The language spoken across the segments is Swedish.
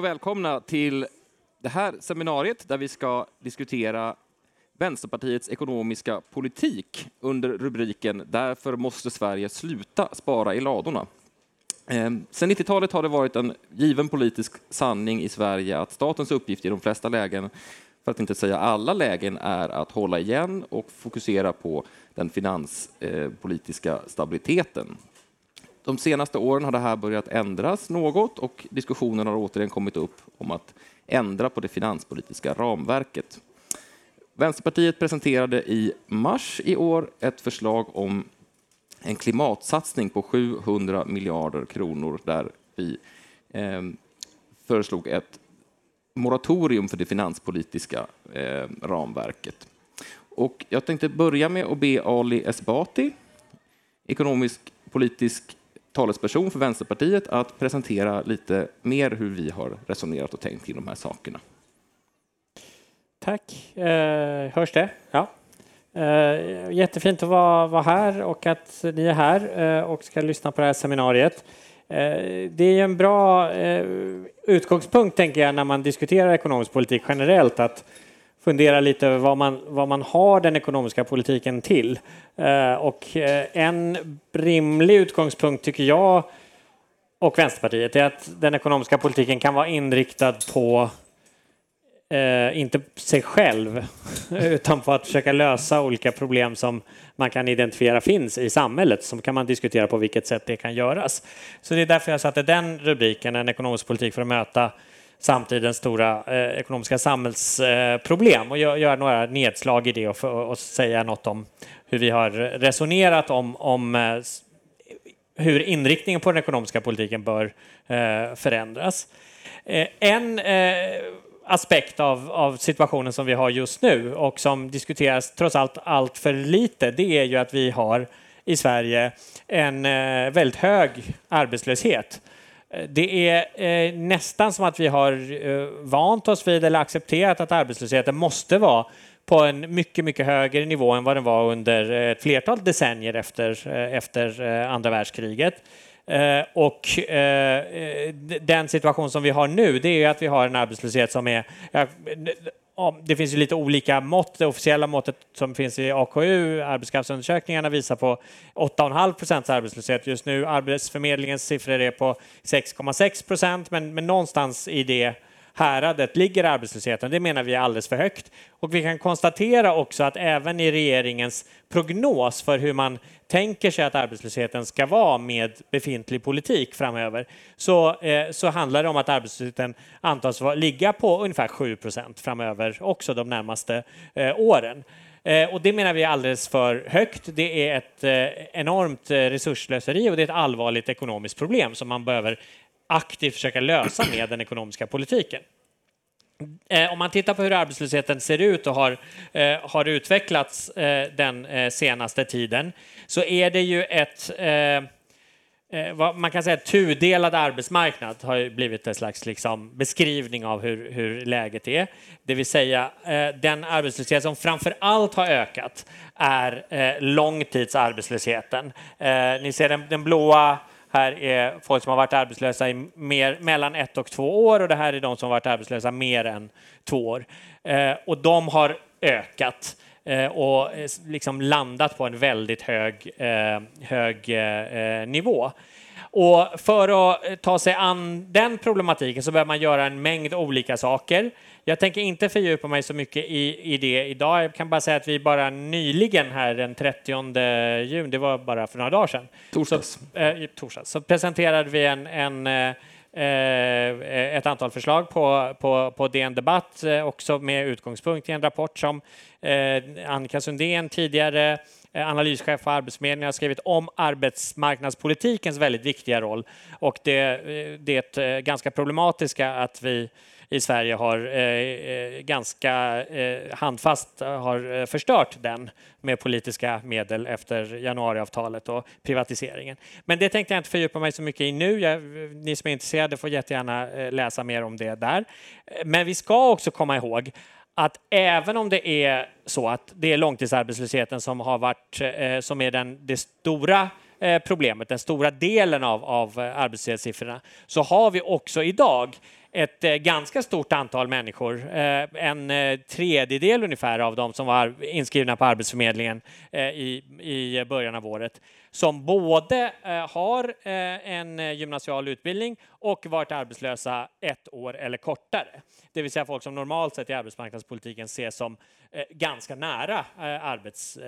och välkomna till det här seminariet där vi ska diskutera Vänsterpartiets ekonomiska politik under rubriken Därför måste Sverige sluta spara i ladorna. Sen Sedan 90-talet har det varit en given politisk sanning i Sverige att statens uppgift i de flesta lägen, för att inte säga alla lägen, är att hålla igen och fokusera på den finanspolitiska eh, stabiliteten. De senaste åren har det här börjat ändras något och diskussionen har återigen kommit upp om att ändra på det finanspolitiska ramverket. Vänsterpartiet presenterade i mars i år ett förslag om en klimatsatsning på 700 miljarder kronor där vi eh, föreslog ett moratorium för det finanspolitiska eh, ramverket. Och jag tänkte börja med att be Ali Esbati, ekonomisk politisk talesperson för Vänsterpartiet, att presentera lite mer hur vi har resonerat och tänkt kring de här sakerna. Tack. Eh, hörs det? Ja. Eh, jättefint att vara, vara här och att ni är här eh, och ska lyssna på det här seminariet. Eh, det är en bra eh, utgångspunkt, tänker jag, när man diskuterar ekonomisk politik generellt, att fundera lite över vad man, vad man har den ekonomiska politiken till. Eh, och eh, en rimlig utgångspunkt, tycker jag, och Vänsterpartiet, är att den ekonomiska politiken kan vara inriktad på eh, inte sig själv, utan på att försöka lösa olika problem som man kan identifiera finns i samhället. Så kan man diskutera på vilket sätt det kan göras. Så det är därför jag satte den rubriken, en ekonomisk politik för att möta samtidens stora eh, ekonomiska samhällsproblem eh, och göra några nedslag i det och, och, säga något om hur vi har resonerat om, om eh, hur inriktningen på den ekonomiska politiken bör eh, förändras. Eh, en eh, aspekt av, av situationen som vi har just nu och som diskuteras trots allt allt för lite, det är ju att vi har i Sverige en eh, väldigt hög arbetslöshet. Eh, det är eh, nästan som att vi har eh, vant oss vid eller accepterat att arbetslösheten måste vara på en mycket, mycket högre nivå än vad den var under eh, ett flertal decennier efter, eh, efter eh, andra världskriget. Eh, och eh, den situation som vi har nu, det är att vi har en arbetslöshet som är det finns ju lite olika mått. Det officiella måttet som finns i AKU, arbetskraftsundersökningarna, visar på 8,5 procents arbetslöshet just nu. Arbetsförmedlingens siffror är på 6,6 procent, men, men någonstans i det häradet ligger arbetslösheten. Det menar vi är alldeles för högt. Och vi kan konstatera också att även i regeringens prognos för hur man tänker sig att arbetslösheten ska vara med befintlig politik framöver så, eh, så handlar det om att arbetslösheten antas ligga på ungefär 7 procent framöver också de närmaste eh, åren. Eh, och det menar vi är alldeles för högt. Det är ett eh, enormt resurslöseri resursslöseri och det är ett allvarligt ekonomiskt problem som man behöver aktivt försöka lösa med den ekonomiska politiken. Eh, om man tittar på hur arbetslösheten ser ut och har, eh, har utvecklats eh, den eh, senaste tiden så är det ju ett eh, eh, vad man kan säga tudelad arbetsmarknad har blivit en slags liksom, beskrivning av hur, hur läget är. Det vill säga den arbetslöshet som framför allt har ökat är långtidsarbetslösheten. ni ser den, den blåa här är folk som har varit arbetslösa i mer, mellan ett och två år och det här är de som har varit arbetslösa mer än två år. Eh, och de har ökat eh, och liksom landat på en väldigt hög, eh, hög eh, nivå. Och för att ta sig an den problematiken så behöver man göra en mängd olika saker. Jag tänker inte fördjupa mig så mycket i, i det idag. Jag kan bara säga att vi bara nyligen här den 30 juni, det var bara för några dagar sedan, torsdags, så, eh, torsdags, så presenterade vi en, en eh, eh ett antal förslag på, på, på DN Debatt, eh, också med utgångspunkt i en rapport som eh, Annika Sundén, tidigare analyschef på Arbetsförmedlingen, har skrivit om arbetsmarknadspolitikens väldigt viktiga roll och det, det ganska problematiska att vi i Sverige har eh, eh, ganska eh, handfast har eh, förstört den med politiska medel efter januariavtalet och privatiseringen. Men det tänkte jag inte fördjupa mig så mycket i nu. Jag, ni som är intresserade får jättegärna eh, läsa mer om det där. Men vi ska också komma ihåg att även om det är så att det är långtidsarbetslösheten som har varit som är den, det stora problemet, den stora delen av, av arbetslöshetssiffrorna, så har vi också idag ett eh, ganska stort antal människor, eh, en eh, tredjedel ungefär av dem som var inskrivna på Arbetsförmedlingen i början av året, som både eh, har eh, en eh, gymnasial utbildning och varit arbetslösa ett år eller kortare. Det vill säga folk som normalt sett i arbetsmarknadspolitiken ses som ganska nära arbets,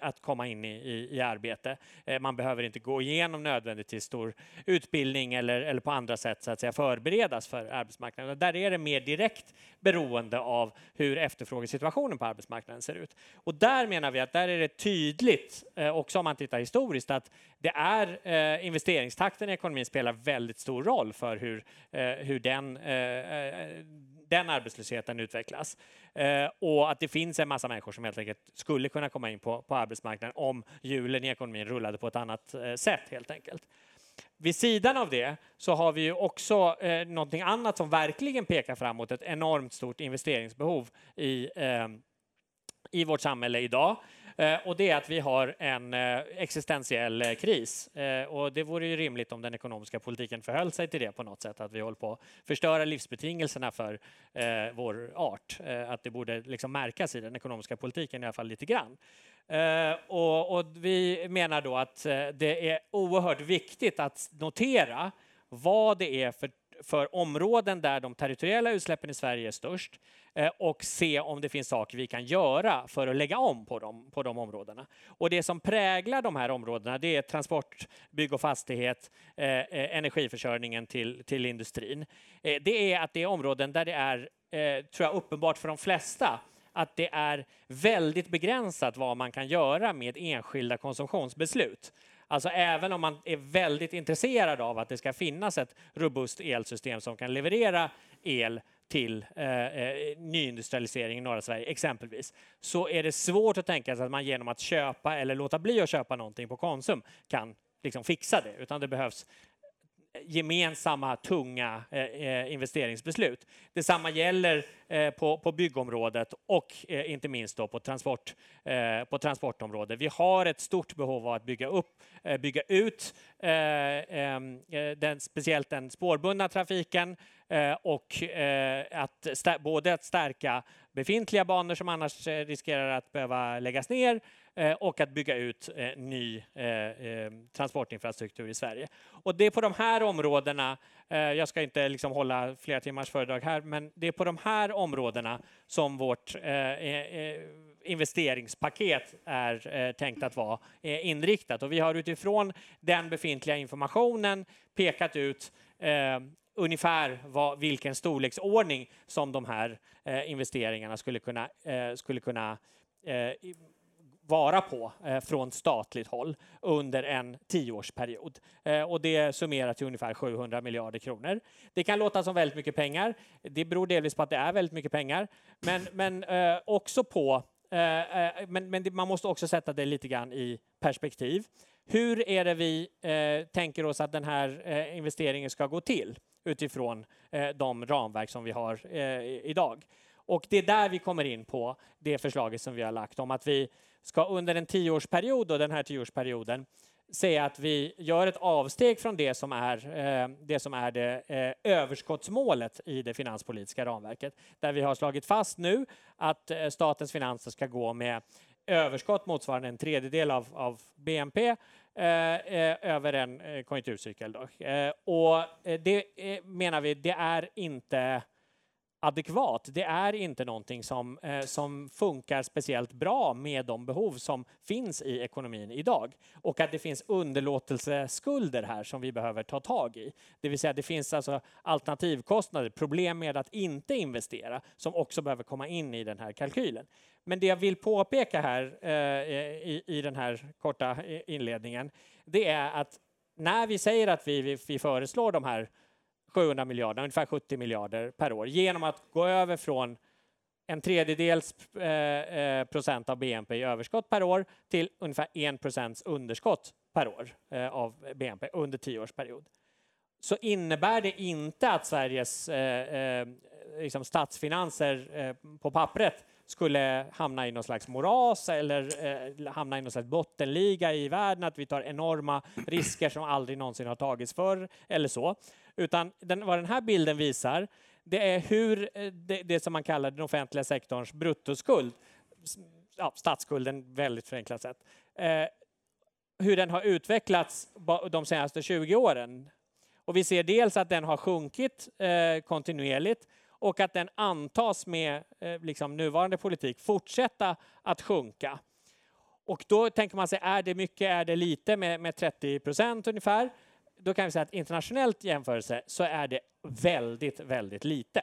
att komma in i, i, arbete. Man behöver inte gå igenom nödvändigtvis stor utbildning eller, eller på andra sätt så att säga förberedas för arbetsmarknaden. Där är det mer direkt beroende av hur efterfrågesituationen på arbetsmarknaden ser ut. Och där menar vi att där är det tydligt, också om man tittar historiskt, att det är eh, investeringstakten i ekonomin spelar väldigt stor roll för hur, eh, hur den eh, den arbetslösheten utvecklas. Eh, och att det finns en massa människor som helt enkelt skulle kunna komma in på, på arbetsmarknaden om hjulen i ekonomin rullade på ett annat eh, sätt helt enkelt. Vid sidan av det så har vi ju också eh, någonting annat som verkligen pekar framåt, ett enormt stort investeringsbehov i, eh, i vårt samhälle idag. Eh, och det är att vi har en eh, existentiell eh, kris. Och det vore ju rimligt om den ekonomiska politiken förhöll sig till det på något sätt, att vi håller på att förstöra livsbetingelserna för vår art. Att det borde liksom märkas i den ekonomiska politiken i alla fall lite grann. Och, och vi menar då att det är oerhört viktigt att notera vad det är för för områden där de territoriella utsläppen i Sverige är störst eh, och se om det finns saker vi kan göra för att lägga om på de, på de områdena. Och det som präglar de här områdena det är transport, bygg och fastighet, eh, eh energiförsörjningen till, till industrin. Eh, det är att det är områden där det är, eh, tror jag, uppenbart för de flesta att det är väldigt begränsat vad man kan göra med enskilda konsumtionsbeslut. Alltså även om man är väldigt intresserad av att det ska finnas ett robust elsystem som kan leverera el till eh, eh, nyindustrialisering i norra Sverige exempelvis, så är det svårt att tänka sig att man genom att köpa eller låta bli att köpa någonting på Konsum kan liksom fixa det, utan det behövs gemensamma tunga eh, eh, investeringsbeslut. Detsamma gäller eh, på, på byggområdet och eh, inte minst då på, transport, eh, på transportområdet. Vi har ett stort behov av att bygga upp, eh, bygga ut eh, eh, den, speciellt den spårbundna trafiken och att både att stärka befintliga banor som annars riskerar att behöva läggas ner Eh, och att bygga ut eh, ny eh, transportinfrastruktur i Sverige. Och det är på de här områdena, jag ska inte liksom hålla flera timmars föredrag här, men det är på de här områdena som vårt investeringspaket är tänkt att vara inriktat. Och vi har utifrån den befintliga informationen pekat ut ungefär vad, vilken storleksordning som de här eh, investeringarna skulle kunna, eh, skulle kunna eh, vara på eh, från statligt håll under en tioårsperiod. Eh, och det summerar till ungefär 700 miljarder kronor. Det kan låta som väldigt mycket pengar. Det beror delvis på att det är väldigt mycket pengar, men, men eh, också på eh, eh, men, men man måste också sätta det lite grann i perspektiv. Hur är det vi eh, tänker oss att den här eh, investeringen ska gå till utifrån de ramverk som vi har idag? Och det är där vi kommer in på det förslaget som vi har lagt om att vi ska under en tioårsperiod, och den här tioårsperioden, säga att vi gör ett avsteg från det som är eh, det, som är det eh, överskottsmålet i det finanspolitiska ramverket, där vi har slagit fast nu att eh, statens finanser ska gå med överskott motsvarande en tredjedel av, av BNP eh, eh, över en eh, konjunkturcykel. Då. Eh, och det menar vi, det är inte adekvat. Det är inte någonting som, eh, som funkar speciellt bra med de behov som finns i ekonomin idag. Och att det finns underlåtelseskulder här som vi behöver ta tag i. Det vill säga det finns alltså alternativkostnader, problem med att inte investera som också behöver komma in i den här kalkylen. Men det jag vill påpeka här eh, i, i den här korta inledningen, det är att när vi säger att vi, vi, vi föreslår de här 700 miljarder, ungefär 70 miljarder per år, genom att gå över från en tredjedels eh, eh procent av BNP i överskott per år till ungefär 1 procents underskott per år eh, av BNP under tioårsperiod. Så innebär det inte att Sveriges eh, eh liksom statsfinanser eh, på pappret skulle hamna i någon slags moras eller hamna i någon slags bottenliga i världen, att vi tar enorma risker som aldrig någonsin har tagits förr eller så. Utan den, vad den här bilden visar, det är hur eh, det, det som man kallar den offentliga sektorns bruttoskuld, ja, statsskulden väldigt förenklat sett, eh, hur den har utvecklats de senaste 20 åren. Och vi ser dels att den har sjunkit eh, kontinuerligt och att den antas med eh, liksom nuvarande politik fortsätta att sjunka. Och då tänker man sig, är det mycket, är det lite med, med 30 procent ungefär? Då kan vi säga att internationellt jämförelse så är det väldigt, väldigt lite.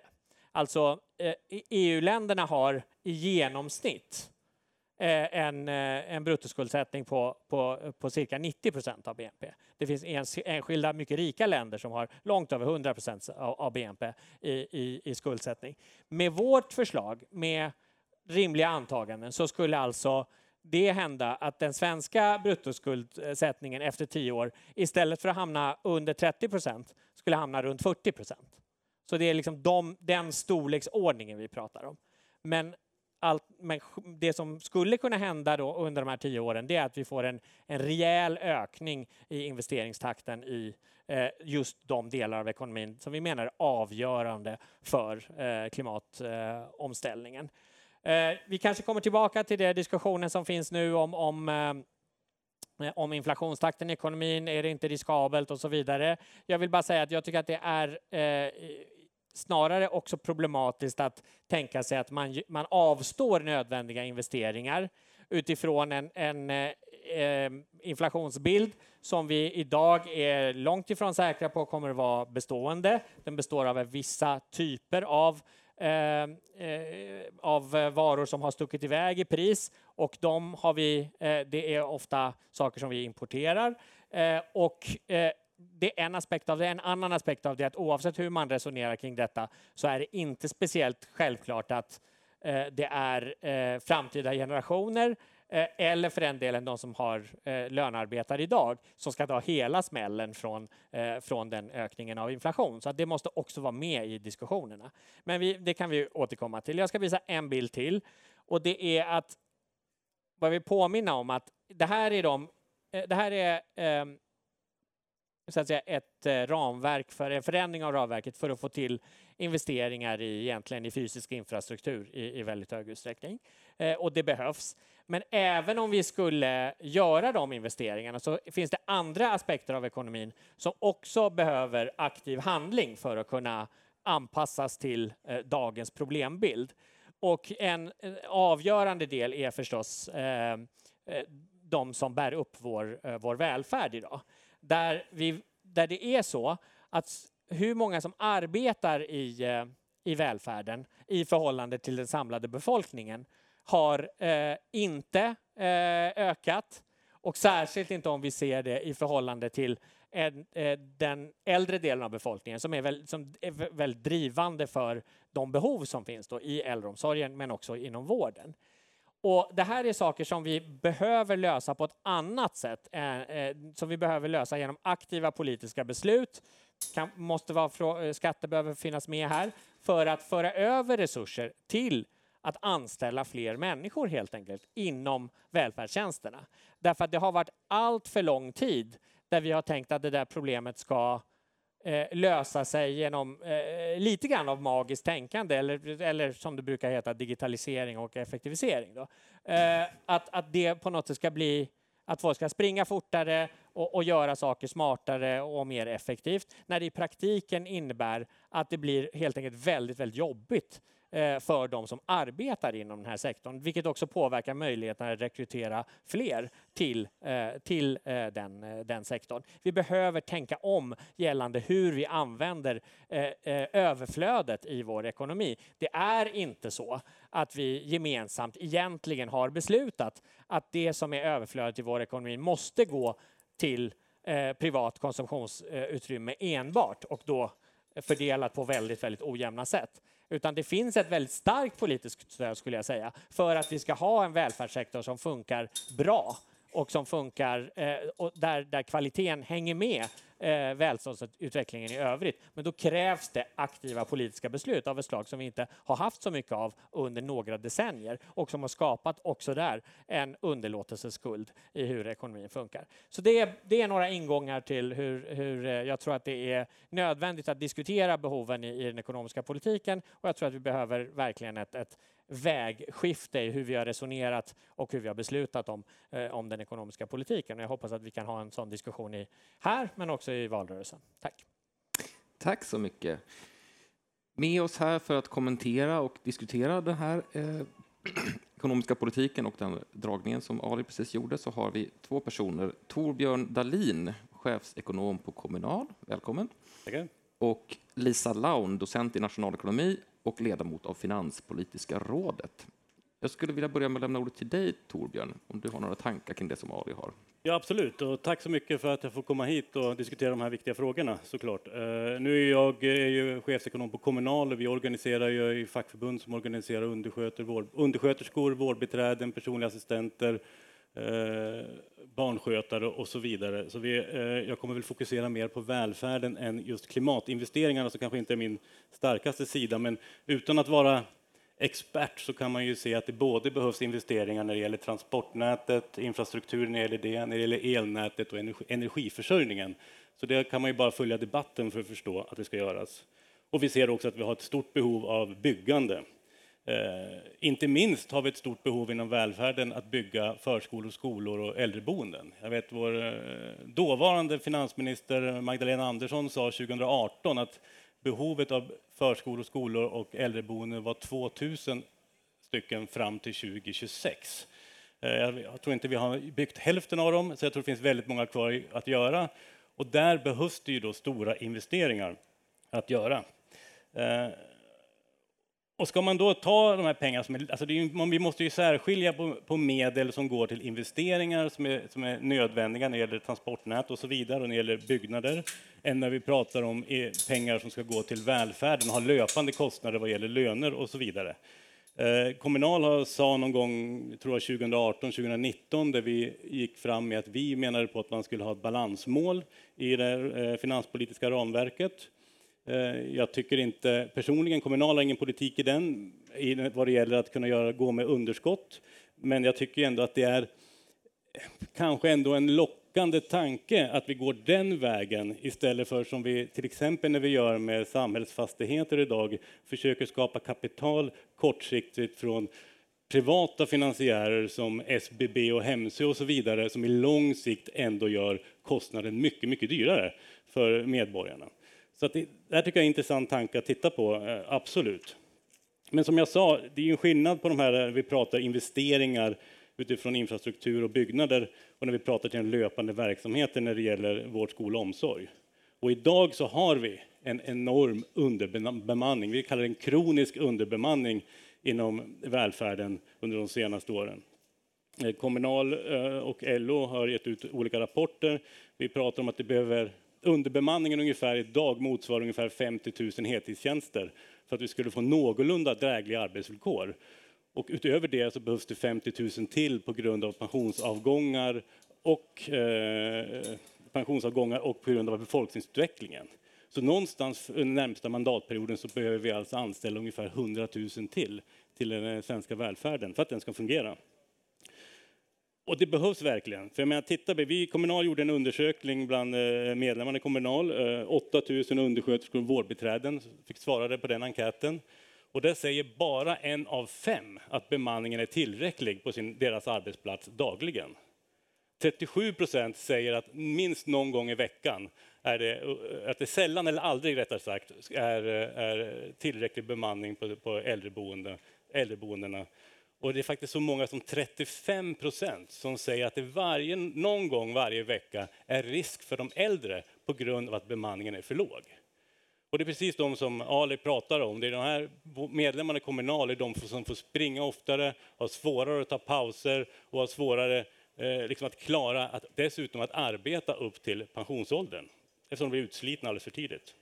Alltså eh, EU-länderna har i genomsnitt Eh, en, eh, en bruttoskuldsättning på, på, på cirka 90 procent av BNP. Det finns enskilda mycket rika länder som har långt över 100 procent av, av BNP i, i, i skuldsättning. Med vårt förslag, med rimliga antaganden, så skulle alltså det hända att den svenska bruttoskuldsättningen efter tio år istället för att hamna under 30 procent skulle hamna runt 40 procent. Så det är liksom de, den storleksordningen vi pratar om. Men allt, men det som skulle kunna hända då under de här tio åren det är att vi får en, en rejäl ökning i investeringstakten i eh, just de delar av ekonomin som vi menar är avgörande för eh, klimatomställningen. Eh, Eh, vi kanske kommer tillbaka till den diskussionen som finns nu om, om eh, eh, om inflationstakten i ekonomin, är det inte riskabelt och så vidare. Jag vill bara säga att jag tycker att det är eh, snarare också problematiskt att tänka sig att man, man avstår nödvändiga investeringar utifrån en, en eh, eh inflationsbild som vi idag är långt ifrån säkra på kommer att vara bestående. Den består av vissa typer av Eh, eh, av eh, varor som har stuckit iväg i pris och de har vi, eh, det är ofta saker som vi importerar eh, och eh, det är en aspekt av det. En annan aspekt av det är att oavsett hur man resonerar kring detta så är det inte speciellt självklart att eh, det är eh, framtida generationer Eh, eller för den delen de som har eh, lönearbetare idag som ska ta hela smällen från, eh, från den ökningen av inflation. Så det måste också vara med i diskussionerna. Men vi, det kan vi återkomma till. Jag ska visa en bild till och det är att vad vi påminna om att det här är de eh, det här är ehm, så att säga, ett eh, ramverk för en förändring av ramverket för att få till investeringar i, egentligen i fysisk infrastruktur i, i väldigt hög utsträckning. Eh, och det behövs. Men även om vi skulle göra de investeringarna så finns det andra aspekter av ekonomin som också behöver aktiv handling för att kunna anpassas till eh, dagens problembild. Och en en, avgörande del är förstås eh, eh, de som bär upp vår, eh, vår välfärd idag där, vi, där det är så att hur många som arbetar i, eh, i välfärden i förhållande till den samlade befolkningen har eh, inte eh, ökat och särskilt inte om vi ser det i förhållande till en, eh, den äldre delen av befolkningen som är, väl, som är väldigt drivande för de behov som finns då i äldreomsorgen men också inom vården. Och det här är saker som vi behöver lösa på ett annat sätt, eh, eh, som vi behöver lösa genom aktiva politiska beslut. Kan, måste vara, eh, skatter behöver finnas med här för att föra över resurser till att anställa fler människor helt enkelt inom välfärdstjänsterna. Därför att det har varit allt för lång tid där vi har tänkt att det där problemet ska eh, lösa sig genom eh, lite grann av magiskt tänkande eller, eller som det brukar heta digitalisering och effektivisering. Då. Eh, att, att det på något sätt ska bli att folk ska springa fortare och, och, göra saker smartare och mer effektivt när det i praktiken innebär att det blir helt enkelt väldigt, väldigt jobbigt Eh, för de som arbetar inom den här sektorn, vilket också påverkar möjligheten att rekrytera fler till, eh, till eh, den, eh, den sektorn. Vi behöver tänka om gällande hur vi använder eh, eh, överflödet i vår ekonomi. Det är inte så att vi gemensamt egentligen har beslutat att det som är överflödet i vår ekonomi måste gå till eh, privat konsumtionsutrymme enbart och då fördelat på väldigt, väldigt ojämna sätt. Utan det finns ett väldigt starkt politiskt stöd skulle jag säga för att vi ska ha en välfärdssektor som funkar bra och som funkar eh, och där, där kvaliteten hänger med eh, välståndsutvecklingen i övrigt. Men då krävs det aktiva politiska beslut av ett slag som vi inte har haft så mycket av under några decennier och som har skapat också där en underlåtelseskuld i hur ekonomin funkar. Så det är, det är några ingångar till hur, hur eh, jag tror att det är nödvändigt att diskutera behoven i, i den ekonomiska politiken och jag tror att vi behöver verkligen ett, ett vägskifte i hur vi har resonerat och hur vi har beslutat om, eh, om den ekonomiska politiken. Och jag hoppas att vi kan ha en sån diskussion i, här, men också i valrörelsen. Tack. Tack så mycket. Med oss här för att kommentera och diskutera den här eh, ekonomiska politiken och den dragningen som Ali precis gjorde så har vi två personer. Torbjörn Dalin, chefsekonom på Kommunal. Välkommen. Tackar. Och Lisa Laun, docent i nationalekonomi och ledamot av Finanspolitiska rådet. Jag skulle vilja börja med att lämna ordet till dig, Torbjörn, om du har några tankar kring det som Ali har. Ja, absolut. Och tack så mycket för att jag får komma hit och diskutera de här viktiga frågorna såklart. Uh, nu är jag eh, är ju chefsekonom på Kommunal och vi organiserar ju i fackförbund som organiserar undersköter, vård, undersköterskor, vårdbiträden, personliga assistenter, uh, barnskötare och så vidare. Så vi, uh, jag kommer väl fokusera mer på välfärden än just klimatinvesteringarna som kanske inte är min starkaste sida. Men utan att vara expert så kan man ju se att det både behövs investeringar när det gäller transportnätet, infrastruktur när det gäller det, när det gäller elnätet och energi, energiförsörjningen. Så det kan man ju bara följa debatten för att förstå att det ska göras. Och vi ser också att vi har ett stort behov av byggande. Eh, inte minst har vi ett stort behov inom välfärden att bygga förskolor, skolor och äldreboenden. Jag vet vår eh, dåvarande finansminister Magdalena Andersson sa 2018 att behovet av förskolor, skolor och äldreboenden var 2000 stycken fram till 2026. Eh, jag tror inte vi har byggt hälften av dem, så jag tror det finns väldigt många kvar att göra. Och där behövs det ju då stora investeringar att göra. Eh, och ska man då ta de här pengarna, som är, alltså är, vi måste ju särskilja på, på, medel som går till investeringar som är, som är nödvändiga när det gäller transportnät och så vidare och när det gäller byggnader, än när vi pratar om eh, pengar som ska gå till välfärden och ha löpande kostnader vad gäller löner och så vidare. Eh, Kommunal har, sa någon gång, tror jag 2018, 2019, där vi gick fram med att vi menade på att man skulle ha ett balansmål i det eh, finanspolitiska ramverket. Eh, jag tycker inte, personligen, Kommunal har ingen politik i den vad det gäller att kunna göra, gå med underskott. Men jag tycker ändå att det är kanske ändå en lockande tanke att vi går den vägen istället för som vi till exempel när vi gör med samhällsfastigheter idag försöker skapa kapital kortsiktigt från privata finansiärer som SBB och Hemsö och så vidare som i lång sikt ändå gör kostnaden mycket, mycket dyrare för medborgarna. Så det, det här tycker jag är en intressant tanke att titta på, eh, absolut. Men som jag sa, det är ju en skillnad på de här, eh, vi pratar investeringar utifrån infrastruktur och byggnader och när vi pratar till den löpande verksamheten när det gäller vård, skola och omsorg. Och idag så har vi en enorm underbemanning, vi kallar det en kronisk underbemanning inom välfärden under de senaste åren. Eh, Kommunal och LO har gett ut olika rapporter. Vi pratar om att det behöver underbemanningen ungefär idag motsvarar ungefär 50 000 heltidstjänster för att vi skulle få någorlunda drägliga arbetsvillkor. Och utöver det så behövs det 50 000 till på grund av pensionsavgångar och, eh, pensionsavgångar och på grund av befolkningsutvecklingen. Så någonstans under närmsta mandatperioden så behöver vi alltså anställa ungefär 100 000 till till den eh, svenska välfärden för att den ska fungera. Och det behövs verkligen. För jag menar, titta, vi Kommunal gjorde en undersökning bland eh, medlemmarna i Kommunal. Eh, 8000 undersköterskor och vårdbiträden fick svara på den enkäten. Och där säger bara en av fem att bemanningen är tillräcklig på sin, deras arbetsplats dagligen. 37 procent säger att minst någon gång i veckan är det, eh, att det sällan eller aldrig rättare sagt är, är tillräcklig bemanning på, på äldreboende, äldreboendena. Och det är faktiskt så många som 35 procent som säger att det varje, någon gång varje vecka är risk för de äldre på grund av att bemanningen är för låg. Och det är precis de som Ali pratar om. Det är de här medlemmarna i Kommunal, är de som får springa oftare, har svårare att ta pauser och har svårare eh, liksom att klara att dessutom att arbeta upp till pensionsåldern eftersom de blir utslitna alldeles för tidigt.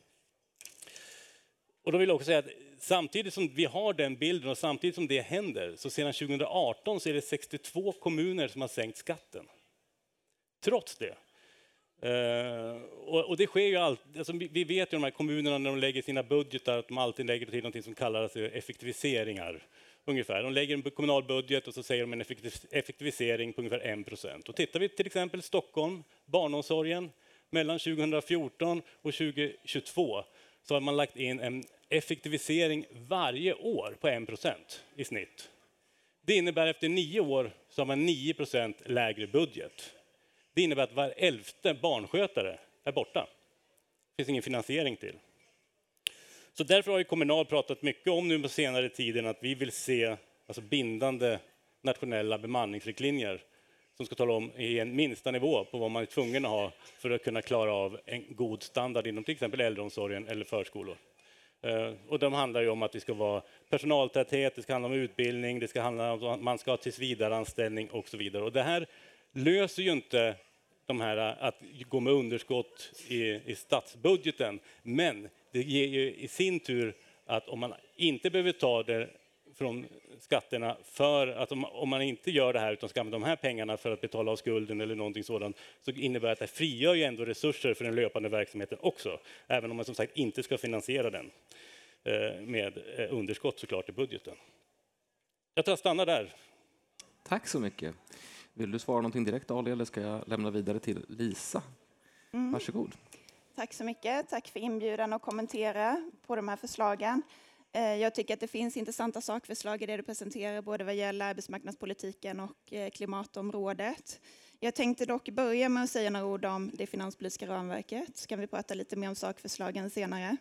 Och då vill jag också säga att samtidigt som vi har den bilden och samtidigt som det händer så sedan 2018 så är det 62 kommuner som har sänkt skatten. Trots det. Eh, och, och, det sker ju alltid, alltså vi vet ju de här kommunerna när de lägger sina budgetar att de alltid lägger till något som kallas effektiviseringar. Ungefär. De lägger en kommunal budget och så säger de en effektivisering på ungefär 1 procent. Och tittar vi till exempel Stockholm, barnomsorgen, mellan 2014 och 2022 så har man lagt in en effektivisering varje år på 1 procent i snitt. Det innebär efter nio år så har man 9 procent lägre budget. Det innebär att var elfte barnskötare är borta. Det finns ingen finansiering till. Så därför har ju Kommunal pratat mycket om nu på senare tiden att vi vill se alltså bindande nationella bemanningsriktlinjer som ska tala om i en minsta nivå på vad man är tvungen att ha för att kunna klara av en god standard inom till exempel äldreomsorgen eller förskolor. Eh, och de handlar ju om att det ska vara personaltäthet, det ska handla om utbildning, det ska handla om att man ska ha tillsvidareanställning och så vidare. Och det här löser ju inte de här eh, att gå med underskott i, i statsbudgeten, men det ger ju i sin tur att om man inte behöver ta det från skatterna för att om, om, man inte gör det här utan ska använda de här pengarna för att betala av skulden eller någonting sådant så innebär det att det frigör ju ändå resurser för den löpande verksamheten också. Även om man som sagt inte ska finansiera den eh, med eh, underskott såklart i budgeten. Jag tror jag stannar där. Tack så mycket. Vill du svara någonting direkt Ali eller ska jag lämna vidare till Lisa? Mm. Varsågod. Tack så mycket. Tack för inbjudan att kommentera på de här förslagen. Eh, jag tycker att det finns intressanta sakförslag i det du presenterar, både vad gäller arbetsmarknadspolitiken och eh, klimatområdet. Jag tänkte dock börja med att säga några ord om det finanspolitiska ramverket, så kan vi prata lite mer om sakförslagen senare.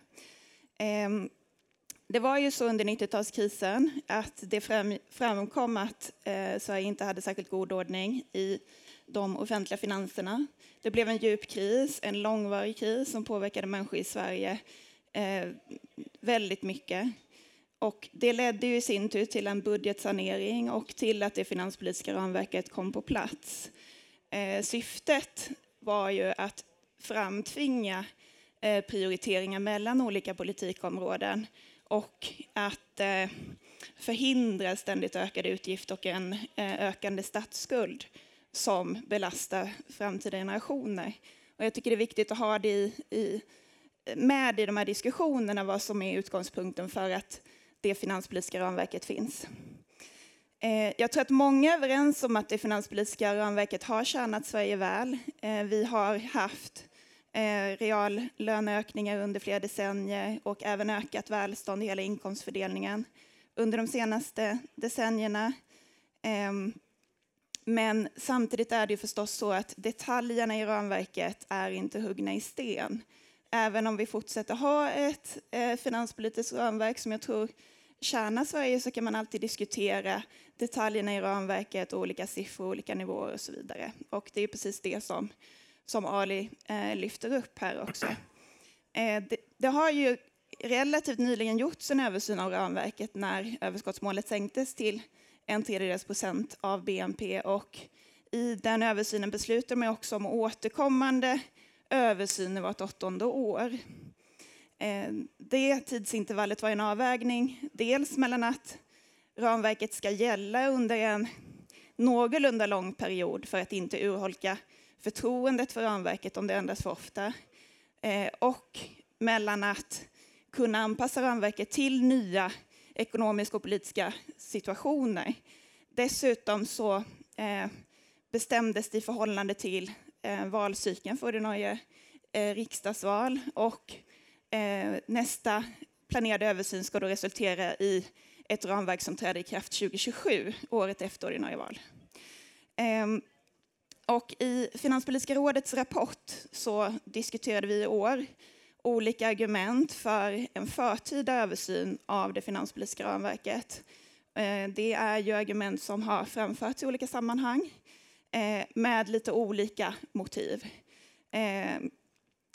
Ehm, det var ju så under 90-talskrisen att det framkom att eh, Sverige inte hade särskilt god ordning i de offentliga finanserna. Det blev en djup kris, en långvarig kris som påverkade människor i Sverige eh, väldigt mycket. Och det ledde ju i sin tur till en budgetsanering och till att det finanspolitiska ramverket kom på plats. Eh, syftet var ju att framtvinga eh, prioriteringar mellan olika politikområden och att eh, förhindra ständigt ökade utgifter och en eh, ökande statsskuld som belastar framtida generationer. Och jag tycker det är viktigt att ha det i, i, med i de här diskussionerna vad som är utgångspunkten för att det finanspolitiska ramverket finns. Eh, jag tror att många är överens om att det finanspolitiska ramverket har tjänat Sverige väl. Eh, vi har haft eh, reallöneökningar under flera decennier och även ökat välstånd i hela inkomstfördelningen under de senaste decennierna. Ehm, men samtidigt är det förstås så att detaljerna i ramverket är inte huggna i sten. Även om vi fortsätter ha ett eh, finanspolitiskt ramverk som jag tror tjänar Sverige så kan man alltid diskutera detaljerna i ramverket, olika siffror, olika nivåer och så vidare. Och det är precis det som, som Ali eh, lyfter upp här också. Eh, det, det, har ju relativt nyligen gjorts en översyn av ramverket när överskottsmålet sänktes till en tredjedels procent av BNP och i den översynen beslutar man också om återkommande översyner vart åttonde år. Eh, det tidsintervallet var en avvägning, dels mellan att ramverket ska gälla under en någorlunda lång period för att inte urholka förtroendet för ramverket om det ändras för ofta, eh, och mellan att kunna anpassa ramverket till nya ekonomiska och politiska situationer. Dessutom så eh, bestämdes det i förhållande till Eh, valcykeln för ordinarie eh, riksdagsval och eh, nästa planerade översyn ska då resultera i ett ramverk som träder i kraft 2027, året efter ordinarie val. Ehm, och I Finanspolitiska rådets rapport så diskuterade vi i år olika argument för en förtida översyn av det finanspolitiska ramverket. Eh, det är ju argument som har framförts i olika sammanhang eh, med lite olika motiv. Eh,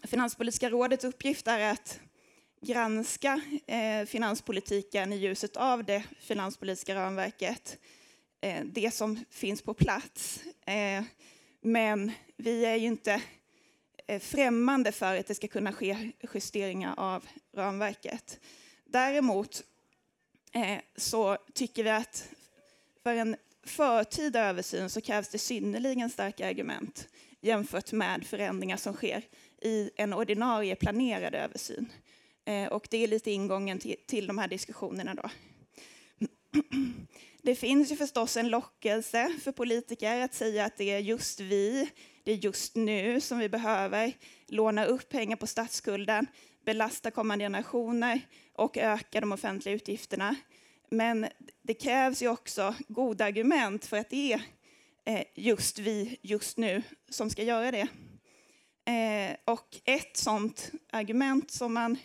Finanspolitiska rådets uppgift är att granska eh, finanspolitiken i ljuset av det finanspolitiska ramverket, eh, det som finns på plats. Eh, men vi är ju inte främmande för att det ska kunna ske justeringar av ramverket. Däremot så tycker vi att för en förtida översyn så krävs det synnerligen starka argument jämfört med förändringar som sker i en ordinarie planerad översyn. Eh, och det är lite ingången till, till de här diskussionerna. Då. Det finns ju förstås en lockelse för politiker att säga att det är just vi, det är just nu som vi behöver låna upp pengar på statsskulden, belasta kommande generationer och öka de offentliga utgifterna. Men det krävs ju också goda argument för att det är eh, just vi just nu som ska göra det. Eh, och ett sådant argument som man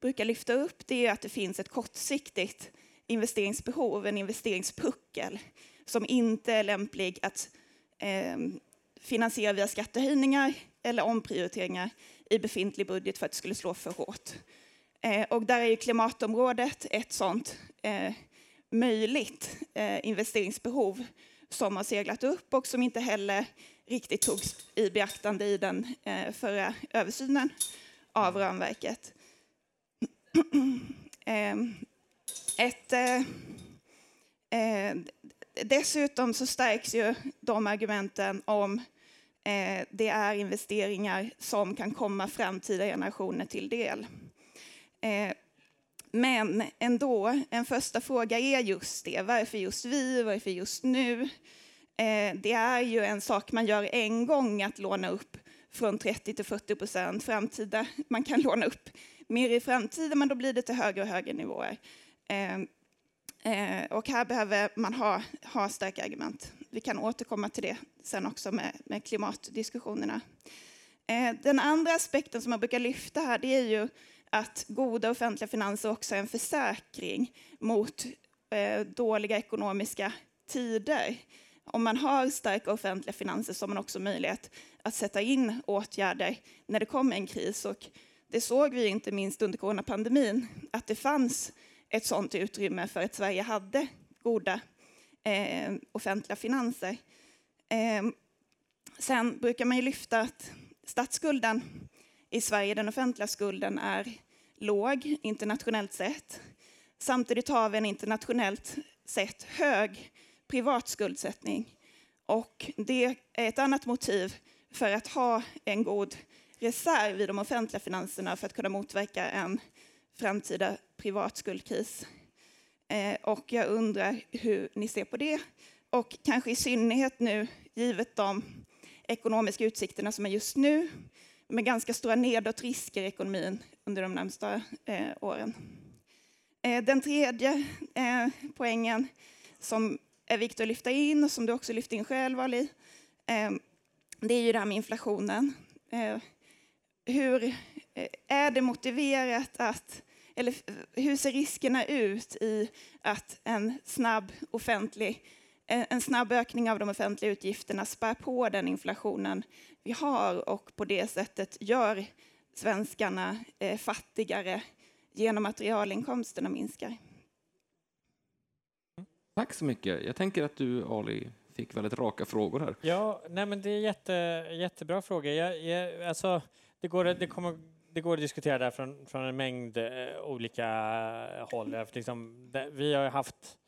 brukar lyfta upp det är att det finns ett kortsiktigt investeringsbehov, en investeringspuckel som inte är lämplig att ehm, finansiera via skattehöjningar eller omprioriteringar i befintlig budget för att det skulle slå för hårt. Eh, och där är ju klimatområdet ett sådant eh, möjligt eh, investeringsbehov som har seglat upp och som inte heller riktigt togs i beaktande i den eh, förra översynen av ramverket. Ehm, ett, eh, eh, dessutom så stärks ju de argumenten om eh, det är investeringar som kan komma framtida generationer till del. Men ändå, en första fråga är just det. Varför just vi? Varför just nu? Eh, det är ju en sak man gör en gång, att låna upp från 30 till 40 procent framtida. Man kan låna upp mer i framtiden, men då blir det till högre och högre nivåer. Eh, eh, och här behöver man ha, ha starka argument. Vi kan återkomma till det sen också med, med klimatdiskussionerna. Eh, den andra aspekten som man brukar lyfta här, det är ju att goda offentliga finanser också är en försäkring mot eh, dåliga ekonomiska tider. Om man har starka offentliga finanser så har man också möjlighet att sätta in åtgärder när det kommer en kris. Och det såg vi inte minst under coronapandemin, att det fanns ett sådant utrymme för att Sverige hade goda eh, offentliga finanser. Eh, sen brukar man ju lyfta att statsskulden i Sverige, den offentliga skulden, är låg internationellt sett. Samtidigt har vi en internationellt sett hög privat skuldsättning. Och det är ett annat motiv för att ha en god reserv i de offentliga finanserna för att kunna motverka en framtida privat skuldkris. Eh, och jag undrar hur ni ser på det. Och kanske i synnerhet nu, givet de ekonomiska utsikterna som är just nu, med ganska stora nedåtrisker i ekonomin under de närmsta eh, åren. Eh, den tredje eh, poängen som är viktig att lyfta in och som du också lyfte in själv, Ali, eh, det är ju det här med inflationen. Eh, hur eh, är det motiverat att eller hur ser riskerna ut i att en snabb offentlig en snabb ökning av de offentliga utgifterna spär på den inflationen vi har och på det sättet gör svenskarna eh, fattigare genom att realinkomsterna minskar. Tack så mycket. Jag tänker att du, Ali, fick väldigt raka frågor här. Ja, nej men det är jätte, jättebra frågor. Jag, jag, alltså, det, går, det, kommer, det går att diskutera där från, från en mängd eh, olika håll. Liksom, det, vi har haft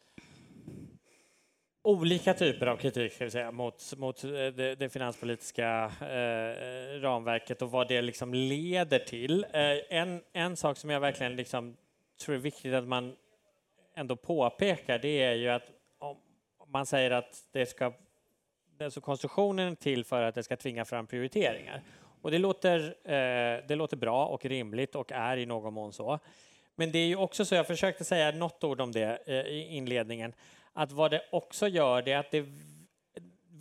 olika typer av kritik ska vi säga, mot, mot eh, det, det finanspolitiska eh, ramverket och vad det liksom leder till. Eh, en, en sak som jag verkligen liksom tror är viktigt att man ändå påpekar det är ju att om man säger att det ska alltså konstruktionen är till för att det ska tvinga fram prioriteringar. Och det låter, eh, det låter bra och rimligt och är i någon mån så. Men det är ju också så, jag försökte säga något ord om det eh, i inledningen, att vad det också gör det är att det,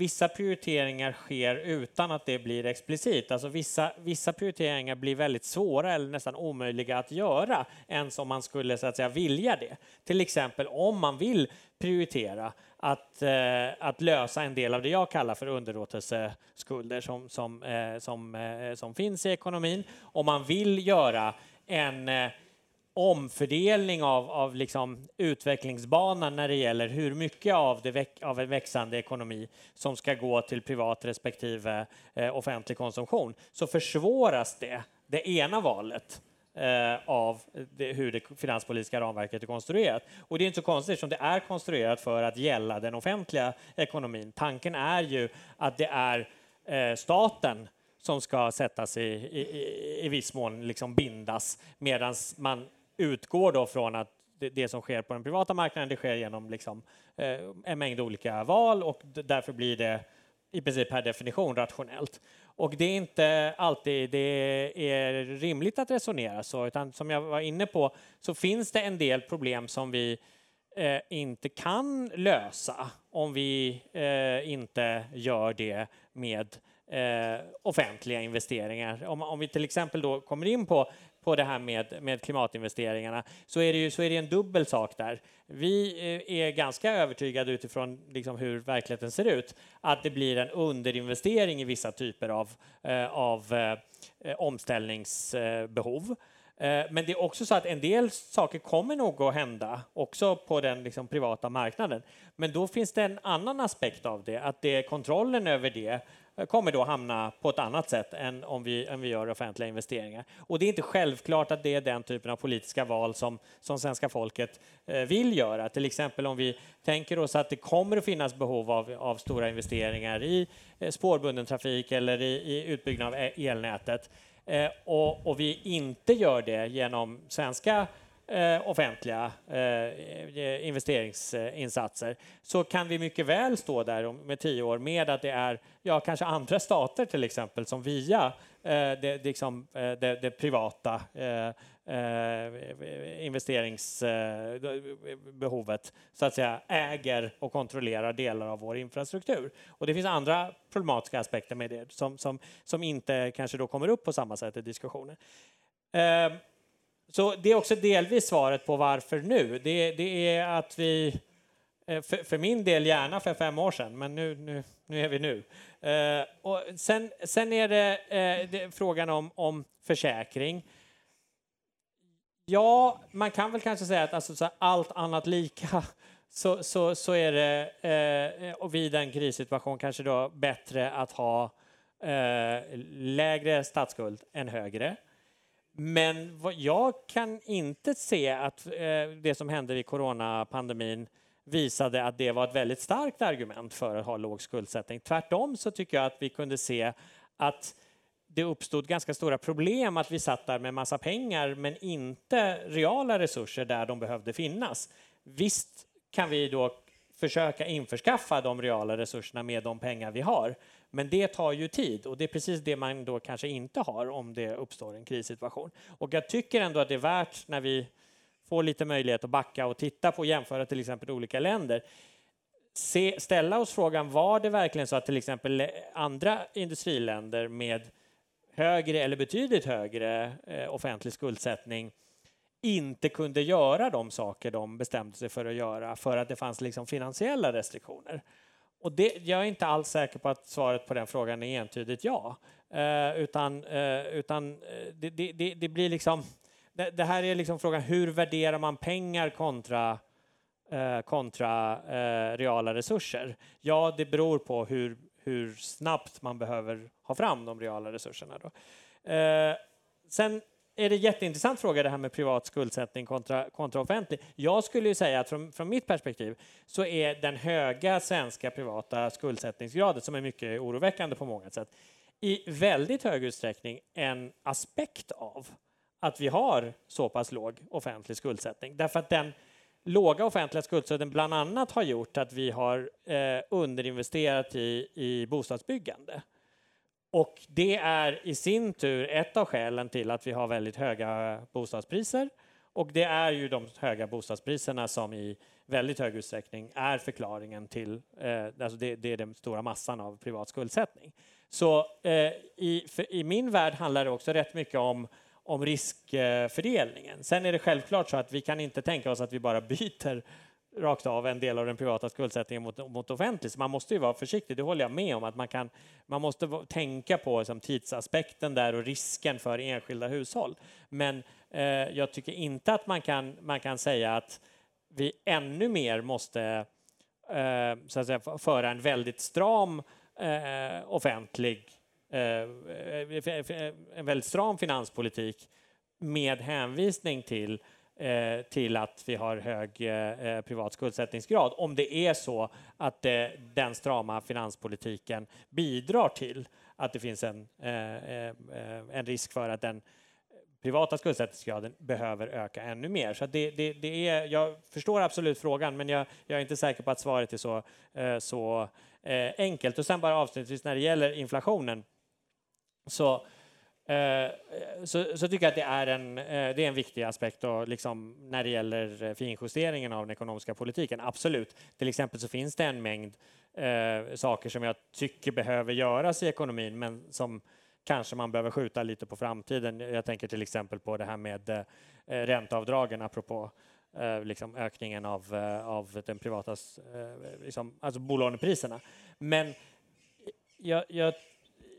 vissa prioriteringar sker utan att det blir explicit. Alltså vissa, vissa prioriteringar blir väldigt svåra eller nästan omöjliga att göra ens om man skulle så att säga vilja det. Till exempel om man vill prioritera att, eh, att lösa en del av det jag kallar för underlåtelseskulder som, som, eh, som, eh, som finns i ekonomin. Om man vill göra en eh, omfördelning av, av liksom utvecklingsbanan när det gäller hur mycket av, det, av en växande ekonomi som ska gå till privat respektive eh, offentlig konsumtion så försvåras det, det ena valet eh, av det, hur det finanspolitiska ramverket är konstruerat. Och det är inte så konstigt som det är konstruerat för att gälla den offentliga ekonomin. Tanken är ju att det är eh, staten som ska sättas i, i, i viss mån liksom bindas medan man utgår då från att det, det, som sker på den privata marknaden det sker genom liksom, eh, en mängd olika val och därför blir det i princip per definition rationellt. Och det är inte alltid det är rimligt att resonera så, utan som jag var inne på så finns det en del problem som vi eh, inte kan lösa om vi eh, inte gör det med eh, offentliga investeringar. Om, om vi till exempel då kommer in på på det här med, med klimatinvesteringarna så är, det ju, så är det en dubbel sak där. Vi eh, är ganska övertygade utifrån liksom hur verkligheten ser ut att det blir en underinvestering i vissa typer av, eh, av eh, eh omställningsbehov. Eh, men det är också så att en del saker kommer nog att hända också på den liksom privata marknaden. Men då finns det en annan aspekt av det, att det är kontrollen över det Eh, kommer då hamna på ett annat sätt än om vi, om vi gör offentliga investeringar. Och det är inte självklart att det är den typen av politiska val som, som svenska folket eh, vill göra. Till exempel om vi tänker oss att det kommer att finnas behov av, av stora investeringar i eh, spårbunden trafik eller i, i utbyggnad av e-, elnätet eh, och, och vi inte gör det genom svenska eh, offentliga eh, eh, investeringsinsatser så kan vi mycket väl stå där om, med tio år med att det är ja, kanske andra stater till exempel som via eh, det, liksom, eh, det, det, privata eh, eh, investeringsbehovet eh, så att säga äger och kontrollerar delar av vår infrastruktur. Och det finns andra problematiska aspekter med det som, som, som inte kanske då kommer upp på samma sätt i diskussionen. Eh, så det är också delvis svaret på varför nu. Det, det är att vi, eh, för, för, min del gärna för fem år sedan, men nu, nu, nu är vi nu. Eh, och sen, sen är det, eh, det frågan om, om försäkring. Ja, man kan väl kanske säga att alltså, allt annat lika så, så, så är det, eh, och vid en krissituation kanske då bättre att ha eh, lägre statsskuld än högre. Men jag kan inte se att eh, det som hände i coronapandemin visade att det var ett väldigt starkt argument för att ha låg skuldsättning. Tvärtom så tycker jag att vi kunde se att det uppstod ganska stora problem att vi satt där med massa pengar men inte reala resurser där de behövde finnas. Visst kan vi då försöka införskaffa de reala resurserna med de pengar vi har. Men det tar ju tid och det är precis det man då kanske inte har om det uppstår en krissituation. Och jag tycker ändå att det är värt när vi får lite möjlighet att backa och titta på och jämföra till exempel olika länder Se, ställa oss frågan, var det verkligen så att till exempel andra industriländer med högre eller betydligt högre eh, offentlig skuldsättning inte kunde göra de saker de bestämde sig för att göra för att det fanns liksom finansiella restriktioner. Och det, jag är inte alls säker på att svaret på den frågan är entydigt ja. Eh, utan eh, utan eh, det, det, det, blir liksom... Det, det, här är liksom frågan hur värderar man pengar kontra, eh, kontra eh, reala resurser? Ja, det beror på hur, hur snabbt man behöver ha fram de reala resurserna. Då. Eh, sen är det jätteintressant fråga det här med privat skuldsättning kontra, kontra offentlig. Jag skulle ju säga att från, från mitt perspektiv så är den höga svenska privata skuldsättningsgraden, som är mycket oroväckande på många sätt, i väldigt hög utsträckning en aspekt av att vi har så pass låg offentlig skuldsättning. Därför att den låga offentliga skuldsättningen bland annat har gjort att vi har eh, underinvesterat i, i bostadsbyggande. Och det är i sin tur ett av skälen till att vi har väldigt höga bostadspriser. Och det är ju de höga bostadspriserna som i väldigt hög utsträckning är förklaringen till, eh, alltså det, det, är den stora massan av privat skuldsättning. Så eh, i, för, i min värld handlar det också rätt mycket om om riskfördelningen. Sen är det självklart så att vi kan inte tänka oss att vi bara byter rakt av en del av den privata skuldsättningen mot, mot offentlig. Så man måste ju vara försiktig, det håller jag med om. att Man, kan, man måste tänka på liksom, tidsaspekten där och risken för enskilda hushåll. Men eh, jag tycker inte att man kan, man kan säga att vi ännu mer måste eh, så att säga, föra en väldigt stram eh, offentlig eh, eh, en väldigt stram finanspolitik med hänvisning till eh, Eh, till att vi har hög eh, eh, privat skuldsättningsgrad om det är så att eh, den strama finanspolitiken bidrar till att det finns en, eh, eh en risk för att den privata skuldsättningsgraden behöver öka ännu mer. Så det, det, det, är, jag förstår absolut frågan, men jag, jag, är inte säker på att svaret är så, så enkelt. Och sen bara avslutningsvis när det gäller inflationen så Eh, så, så, tycker jag att det är en, eh, det är en viktig aspekt och liksom när det gäller eh, finjusteringen av den ekonomiska politiken. Absolut. Till exempel så finns det en mängd eh, saker som jag tycker behöver göras i ekonomin men som kanske man behöver skjuta lite på framtiden. Jag tänker till exempel på det här med eh, ränteavdragen apropå eh, liksom ökningen av, av den privata, liksom, alltså bolånepriserna. Men jag, jag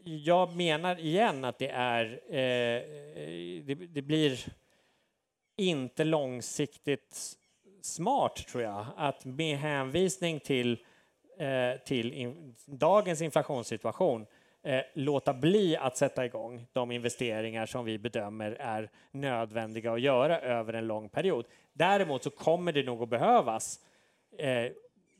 jag menar igen att det är, eh, det, det, blir inte långsiktigt smart, tror jag, att med hänvisning till, eh, till in, dagens inflationssituation eh, låta bli att sätta igång de investeringar som vi bedömer är nödvändiga att göra över en lång period. Däremot så kommer det nog att behövas eh,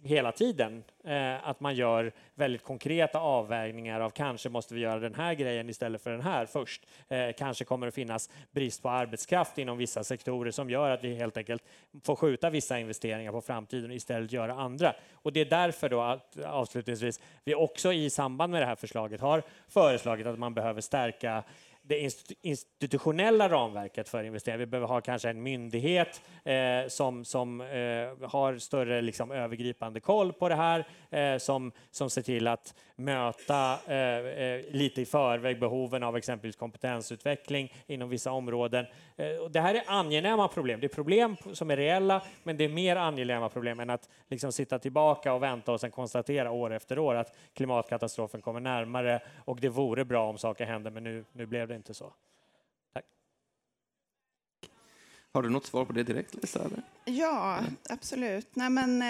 hela tiden. Eh, att man gör väldigt konkreta avvägningar av kanske måste vi göra den här grejen istället för den här först. Eh, kanske kommer det finnas brist på arbetskraft inom vissa sektorer som gör att vi helt enkelt får skjuta vissa investeringar på framtiden och istället göra andra. Och det är därför då att avslutningsvis vi också i samband med det här förslaget har föreslagit att man behöver stärka det institutionella ramverket för investeringar. Vi behöver ha kanske en myndighet eh, som, som eh, har större liksom, övergripande koll på det här, eh, som, som ser till att möta eh, eh lite i förväg behoven av exempelvis kompetensutveckling inom vissa områden. Eh, det här är angenäma problem. Det är problem som är reella, men det är mer angenäma problem än att liksom sitta tillbaka och vänta och sen konstatera år efter år att klimatkatastrofen kommer närmare och det vore bra om saker hände, men nu, nu blev det inte så. Tack. Har du något svar på det direkt, Lisa? Ja, absolut. Nej, men,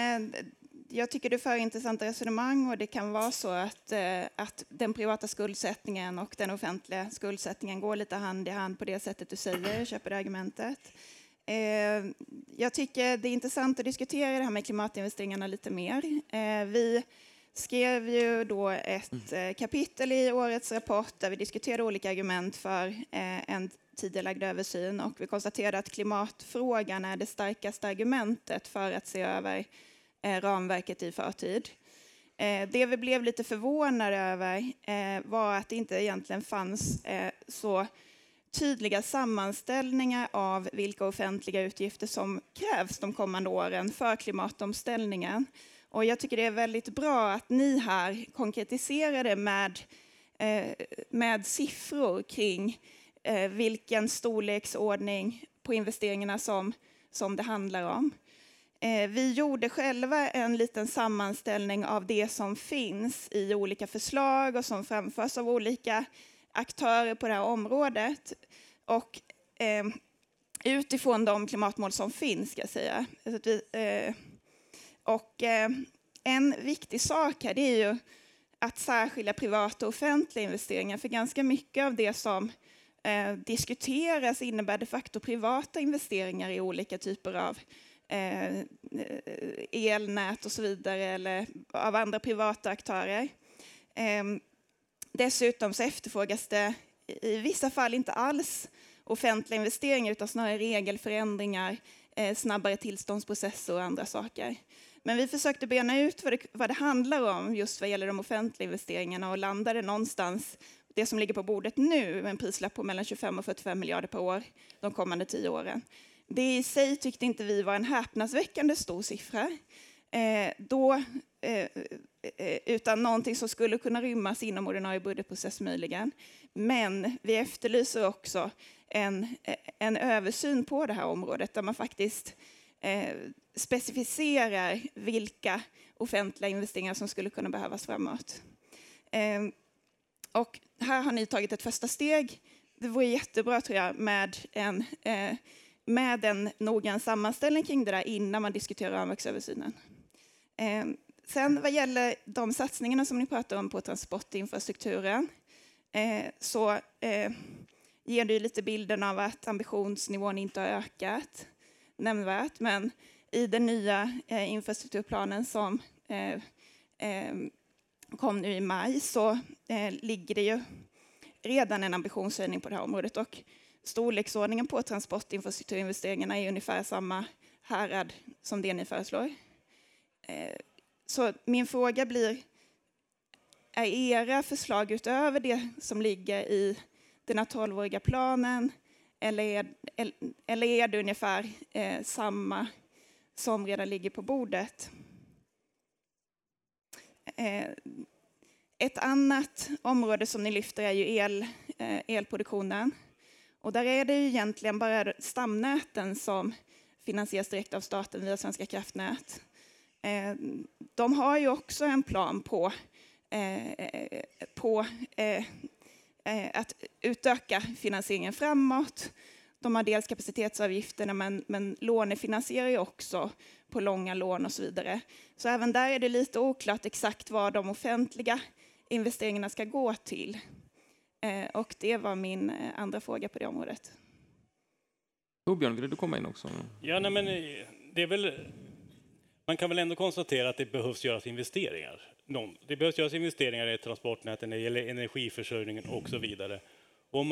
jag tycker du för intressanta resonemang och det kan vara så att, eh, att den privata skuldsättningen och den offentliga skuldsättningen går lite hand i hand på det sättet du säger. Jag köper det argumentet. Eh, jag tycker det är intressant att diskutera det här med klimatinvesteringarna lite mer. Eh, vi skrev ju då ett kapitel i årets rapport där vi diskuterade olika argument för en tidigarelagd översyn och vi konstaterade att klimatfrågan är det starkaste argumentet för att se över Eh, ramverket i förtid. Eh, det vi blev lite förvånade över eh, var att det inte egentligen fanns så tydliga sammanställningar av vilka offentliga utgifter som krävs de kommande åren för klimatomställningen. Och jag tycker det är väldigt bra att ni här konkretiserar det med, eh, med siffror kring eh, vilken storleksordning på investeringarna som, som det handlar om. Eh, vi gjorde själva en liten sammanställning av det som finns i olika förslag och som framförs av olika aktörer på det här området. Och eh, utifrån de klimatmål som finns, ska jag säga. Vi, eh, och eh, en viktig sak här det är ju att särskilja privata och offentliga investeringar, för ganska mycket av det som eh, diskuteras innebär de facto privata investeringar i olika typer av Eh, eh elnät och så vidare eller av andra privata aktörer. Ehm, dessutom så efterfrågas det i vissa fall inte alls offentliga investeringar utan snarare regelförändringar, eh, snabbare tillståndsprocesser och andra saker. Men vi försökte bena ut vad det, vad det handlar om just vad gäller de offentliga investeringarna och landade någonstans det som ligger på bordet nu med en prislapp på mellan 25 och 45 miljarder per år de kommande tio åren. Det i sig tyckte inte vi var en häpnadsväckande stor siffra. Eh, då, eh, eh, utan någonting som skulle kunna rymmas inom ordinarie budgetprocess möjligen. Men vi efterlyser också en, en översyn på det här området där man faktiskt eh, specificerar vilka offentliga investeringar som skulle kunna behövas framåt. Eh, och här har ni tagit ett första steg. Det vore jättebra tror jag med en eh, med en noggrann sammanställning kring det där innan man diskuterar ramverksöversynen. Eh, sen vad gäller de satsningarna som ni pratar om på transportinfrastrukturen eh, så eh, ger det lite bilden av att ambitionsnivån inte har ökat nämnvärt, men i den nya eh, infrastrukturplanen som eh, eh, kom nu i maj så ligger det ju redan en ambitionshöjning på det här området och storleksordningen på transportinfrastrukturinvesteringarna är ungefär samma härad som det ni föreslår. Så min fråga blir, är era förslag utöver det som ligger i den här tolvåriga planen eller är, eller är det ungefär eh, samma som redan ligger på bordet? Eh, ett annat område som ni lyfter är ju el, eh, elproduktionen. Och där är det ju egentligen bara stamnäten som finansieras direkt av staten via Svenska kraftnät. Eh, de har ju också en plan på, eh, på eh, att utöka finansieringen framåt. De har dels kapacitetsavgifterna men, men lånefinansierar ju också på långa lån och så vidare. Så även där är det lite oklart exakt vad de offentliga investeringarna ska gå till. Och det var min andra fråga på det området. Torbjörn, vill du komma in också? Ja, nej, men det är väl man kan väl ändå konstatera att det behövs göras investeringar. Det behövs göras investeringar i transportnäten, när det gäller energiförsörjningen och så vidare. Och,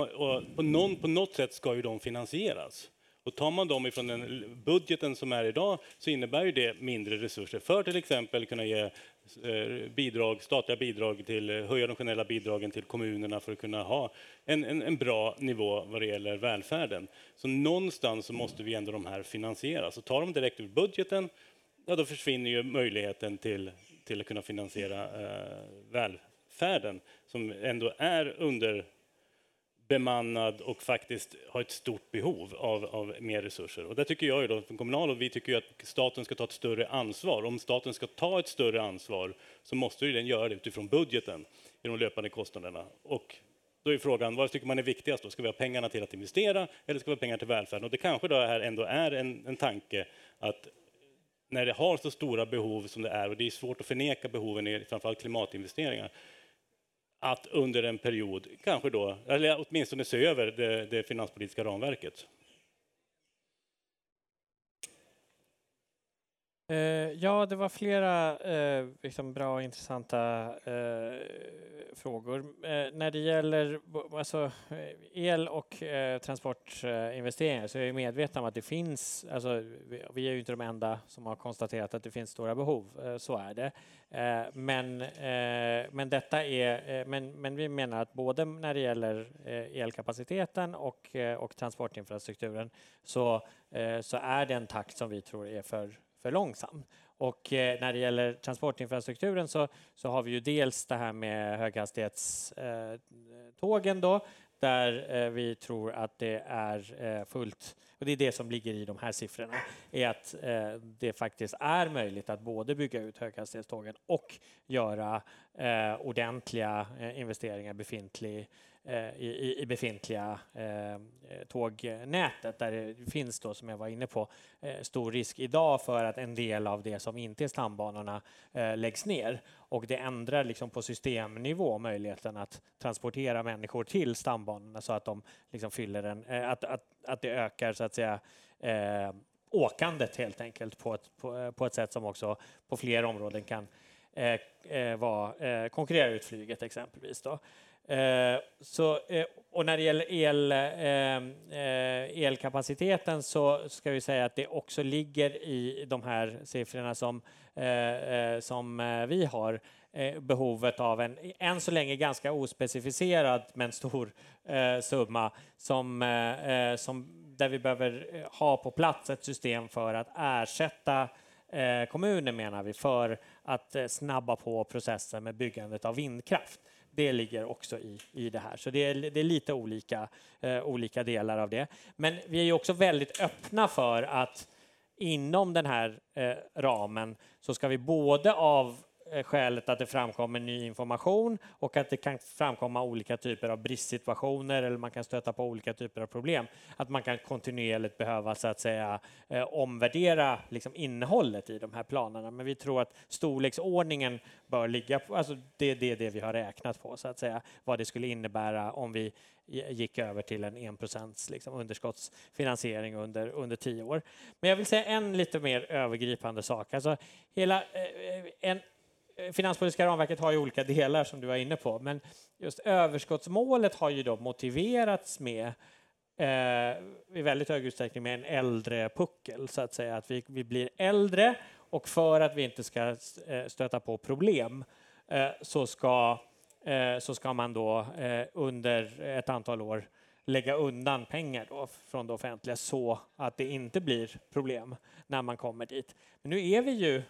på, någon, på något sätt ska ju de finansieras. Och tar man dem ifrån den budgeten som är idag så innebär ju det mindre resurser för till exempel kunna ge eh, bidrag, statliga bidrag till, eh, höja de generella bidragen till kommunerna för att kunna ha en, en, en, bra nivå vad det gäller välfärden. Så någonstans så måste vi ändå de här finansieras. Och tar de direkt ur budgeten ja, då försvinner ju möjligheten till, till att kunna finansiera eh, välfärden som ändå är underbemannad och faktiskt har ett stort behov av, av mer resurser. Och det tycker jag ju då, kommunal, och vi tycker ju att staten ska ta ett större ansvar. Om staten ska ta ett större ansvar så måste ju den göra det utifrån budgeten i de löpande kostnaderna. Och då är frågan, vad tycker man är viktigast? Då? Ska vi ha pengarna till att investera eller ska vi ha pengar till välfärden? Och det kanske då här ändå är en, en tanke att när det har så stora behov som det är, och det är svårt att förneka behoven i framförallt klimatinvesteringar, att under en period, kanske då, eller åtminstone se över det, det finanspolitiska ramverket. Eh, ja, det var flera eh, liksom bra och intressanta eh, frågor. Eh, när det gäller alltså, el och eh, transportinvesteringar så är jag medveten om att det finns, alltså, vi, vi, är ju inte de enda som har konstaterat att det finns stora behov, eh, så är det. Eh, men, eh, men detta är, eh, men, men vi menar att både när det gäller elkapaciteten och, och transportinfrastrukturen så, så är det en takt som vi tror är för för långsam. Och eh, när det gäller transportinfrastrukturen så, så har vi ju dels det här med höghastighetstågen eh, då, där eh, vi tror att det är eh, fullt, och det är det som ligger i de här siffrorna, är att eh, det faktiskt är möjligt att både bygga ut höghastighetstågen och göra eh, ordentliga investeringar befintlig Eh, i, i befintliga eh, eh, tågnätet där det finns då, som jag var inne på, eh, stor risk idag för att en del av det som inte är stambanorna eh, läggs ner. Och det ändrar liksom på systemnivå möjligheten att transportera människor till stambanorna så att de liksom fyller en, eh, att, att, att det ökar så att säga eh, åkandet helt enkelt på ett, på, eh, på, ett sätt som också på fler områden kan eh, eh, konkurrera ut flyget exempelvis. Då. Eh, så, eh, och när det gäller el, eh, eh, elkapaciteten så ska vi säga att det också ligger i de här siffrorna som, eh, eh, som vi har behovet av en än så länge ganska ospecificerad men stor summa som, som, där vi behöver ha på plats ett system för att ersätta kommuner menar vi för att snabba på processen med byggandet av vindkraft det ligger också i, i det här. Så det är, det är lite olika, eh, olika delar av det. Men vi är ju också väldigt öppna för att inom den här eh, ramen så ska vi både av Eh, skälet att det framkommer ny information och att det kan framkomma olika typer av bristsituationer eller man kan stöta på olika typer av problem. Att man kan kontinuerligt behöva så att säga eh, omvärdera liksom, innehållet i de här planerna. Men vi tror att storleksordningen bör ligga på, alltså det, det är det vi har räknat på så att säga, vad det skulle innebära om vi gick över till en 1 liksom, underskottsfinansiering under, under tio år. Men jag vill säga en lite mer övergripande sak. Alltså, hela, eh, en, Eh, finanspolitiska ramverket har ju olika delar som du var inne på, men just överskottsmålet har ju då motiverats med eh, i väldigt hög utsträckning med en äldre puckel, så att säga. Att vi, vi blir äldre och för att vi inte ska eh, stöta på problem eh, så ska Eh, så ska man då eh, under ett antal år lägga undan pengar då från det offentliga så att det inte blir problem när man kommer dit. Men nu är vi ju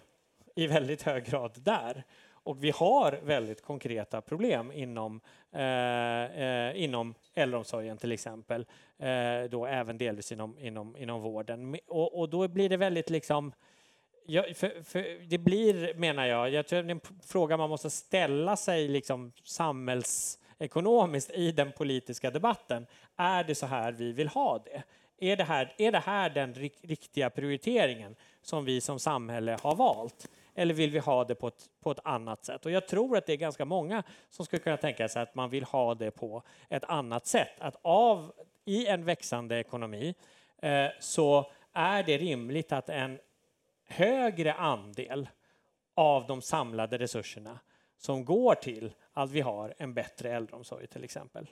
i väldigt hög grad där och vi har väldigt konkreta problem inom, eh, eh, inom äldreomsorgen till exempel, eh, då även delvis inom, inom, inom vården. Och, och då blir det väldigt liksom Ja, för, för det blir, menar jag, jag tror det är en fråga man måste ställa sig liksom samhällsekonomiskt i den politiska debatten. Är det så här vi vill ha det? Är det här, är det här den riktiga prioriteringen som vi som samhälle har valt? Eller vill vi ha det på ett, på ett annat sätt? Och jag tror att det är ganska många som skulle kunna tänka sig att man vill ha det på ett annat sätt. Att av, i en växande ekonomi eh, så är det rimligt att en högre andel av de samlade resurserna som går till att vi har en bättre äldreomsorg till exempel.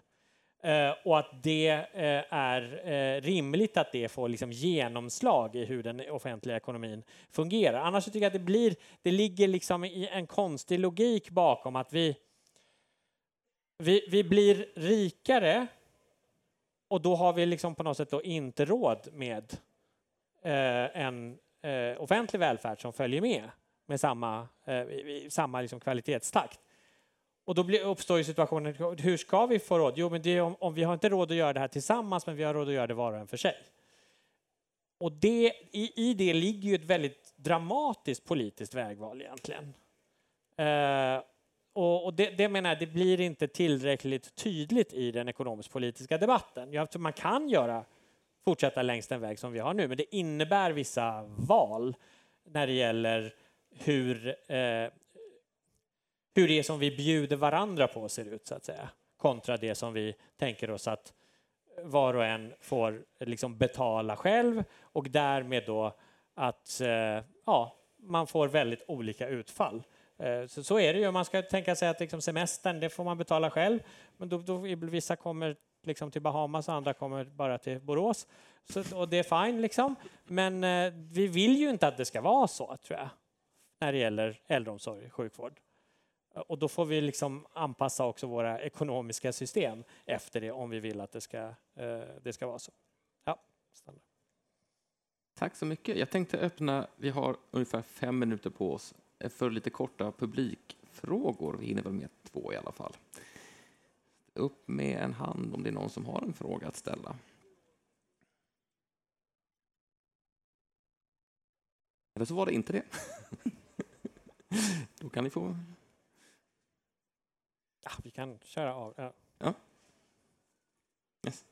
Eh, och att det eh, är eh, rimligt att det får liksom genomslag i hur den offentliga ekonomin fungerar. Annars tycker jag att det blir, det ligger liksom i en konstig logik bakom att vi, vi, vi blir rikare och då har vi liksom på något sätt då inte råd med eh, en eh, offentlig välfärd som följer med med samma, eh, samma liksom kvalitetstakt. Och då blir, uppstår ju situationen, hur ska vi få råd? Jo, men det är om, om, vi har inte råd att göra det här tillsammans, men vi har råd att göra det var och en för sig. Och det, i, i det ligger ju ett väldigt dramatiskt politiskt vägval egentligen. Eh, och, och det, det, menar jag, det blir inte tillräckligt tydligt i den ekonomisk-politiska debatten. Jag tror man kan göra fortsätta längs den väg som vi har nu. Men det innebär vissa val när det gäller hur, eh, hur det som vi bjuder varandra på ser ut, så att säga, kontra det som vi tänker oss att var och en får liksom betala själv och därmed då att eh, ja, man får väldigt olika utfall. Eh, så, så är det ju. Man ska tänka sig att liksom semestern, det får man betala själv. Men då, då vissa kommer liksom till Bahamas och andra kommer bara till Borås. Så, och det är fine liksom. Men eh, vi vill ju inte att det ska vara så, tror jag, när det gäller äldreomsorg och sjukvård. Eh, och då får vi liksom anpassa också våra ekonomiska system efter det om vi vill att det ska, eh, det ska vara så. Ja, standard. Tack så mycket. Jag tänkte öppna, vi har ungefär fem minuter på oss eh, för lite korta publikfrågor. Vi hinner väl med två i alla fall upp med en hand om det är någon som har en fråga att ställa. Eller så var det inte det. Då kan ni få... Ja, vi kan köra av. Ja. ja. Yes.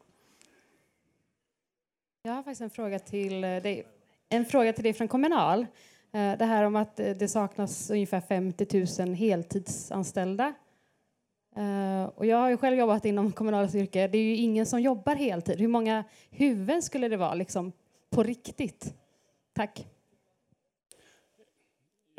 Jag har faktiskt en fråga till dig. En fråga till dig från Kommunal. Eh, det här om att det saknas ungefär 50 000 heltidsanställda och jag har ju själv jobbat inom kommunala yrke. Det är ju ingen som jobbar heltid. Hur många huvuden skulle det vara liksom, på riktigt? Tack.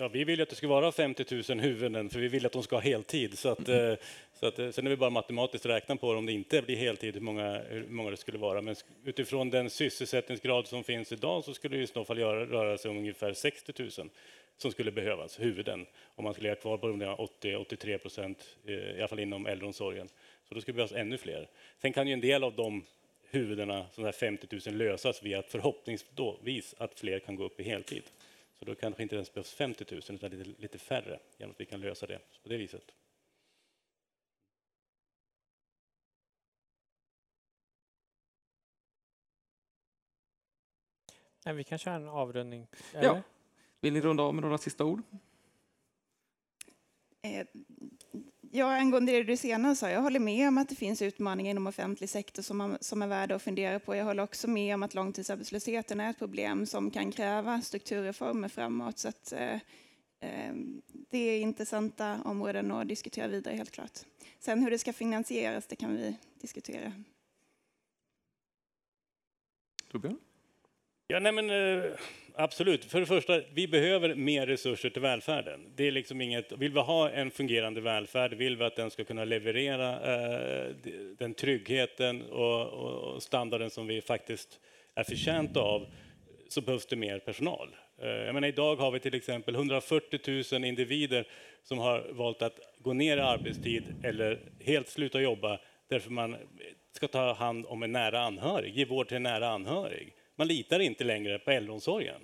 Ja, vi vill att det ska vara 50 000 huvuden, för vi vill att de ska ha heltid. Så att, mm. så att, sen är vi bara matematiskt räkna på det, om det inte blir heltid, hur många, hur många det skulle vara. Men utifrån den sysselsättningsgrad som finns idag så skulle det i så fall göra, röra sig om ungefär 60 000 som skulle behövas, huvuden, om man skulle ligga kvar på 80-83 procent, eh, i alla fall inom äldreomsorgen. Så då skulle det behövas ännu fler. Sen kan ju en del av de huvudena, sådana 50 000, lösas via att förhoppningsvis att fler kan gå upp i heltid. Så då kanske inte ens behövs 50 000 utan lite, lite färre genom att vi kan lösa det på det viset. vi kan köra en avrundning. Eller? Ja. Vill ni runda av med några sista ord? Ja, angående det du senare sa, jag håller med om att det finns utmaningar inom offentlig sektor som, man, som är värda att fundera på. Jag håller också med om att långtidsarbetslösheten är ett problem som kan kräva strukturreformer framåt. Så att, eh, eh det är intressanta områden att diskutera vidare, helt klart. Sen hur det ska finansieras, det kan vi diskutera. Torbjörn? Ja, nej men, eh, absolut. För det första, vi behöver mer resurser till välfärden. Det är liksom inget, vill vi ha en fungerande välfärd, vill vi att den ska kunna leverera eh, den tryggheten och, och, standarden som vi faktiskt är förtjänta av, så behövs det mer personal. Eh, jag menar, idag har vi till exempel 140 000 individer som har valt att gå ner i arbetstid eller helt sluta jobba därför man ska ta hand om en nära anhörig, ge vård till en nära anhörig. Man litar inte längre på äldreomsorgen.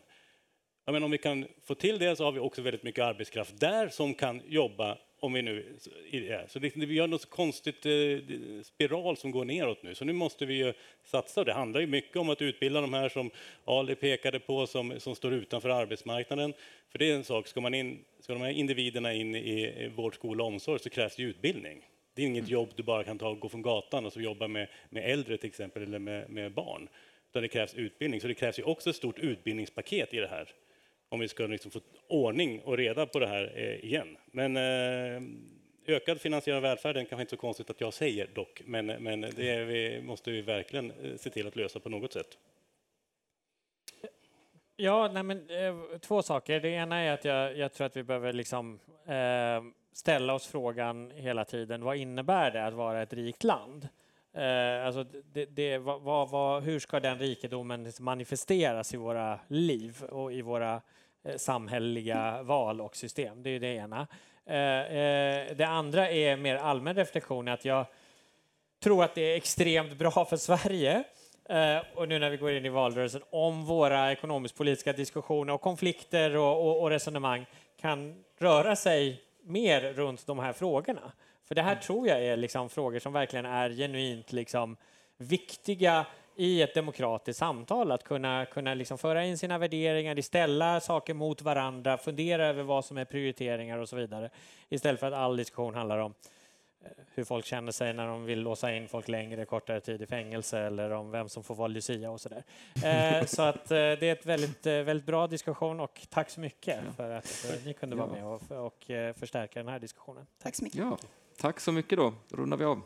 Ja, men om vi kan få till det så har vi också väldigt mycket arbetskraft där som kan jobba om vi nu... Så det, vi gör något konstigt eh, spiral som går neråt nu, så nu måste vi ju satsa. Det handlar ju mycket om att utbilda de här som Ali pekade på, som, som står utanför arbetsmarknaden. För det är en sak, ska, man in, ska de här individerna in i vård, skola och omsorg så krävs det utbildning. Det är inget jobb du bara kan ta och gå från gatan och så jobba med, med äldre till exempel, eller med, med barn utan det krävs utbildning. Så det krävs ju också ett stort utbildningspaket i det här om vi ska liksom få ordning och reda på det här eh, igen. Men eh, ökad finansiering av välfärden kanske inte så konstigt att jag säger dock, men, men det vi, måste vi verkligen eh, se till att lösa på något sätt. Ja, nej men, eh, två saker. Det ena är att jag, jag tror att vi behöver liksom, eh, ställa oss frågan hela tiden, vad innebär det att vara ett rikt land? Eh, alltså det, det, vad, vad, hur ska den rikedomen manifesteras i våra liv och i våra eh, samhälleliga val och system? Det är det ena. Eh, eh, det andra är mer allmän reflektion, att jag tror att det är extremt bra för Sverige eh, och nu när vi går in i valrörelsen om våra ekonomisk-politiska diskussioner och konflikter och, och, och resonemang kan röra sig mer runt de här frågorna. För det här tror jag är liksom frågor som verkligen är genuint liksom viktiga i ett demokratiskt samtal, att kunna, kunna liksom föra in sina värderingar, ställa saker mot varandra, fundera över vad som är prioriteringar och så vidare. Istället för att all diskussion handlar om eh, hur folk känner sig när de vill låsa in folk längre, kortare tid i fängelse eller om vem som får vara Lucia och sådär. Eh, så att eh, det är ett väldigt, väldigt bra diskussion och tack så mycket för att ni kunde vara med och, och förstärka den här diskussionen. Tack, tack så mycket. Ja. Tack så mycket då. Då rundar vi av.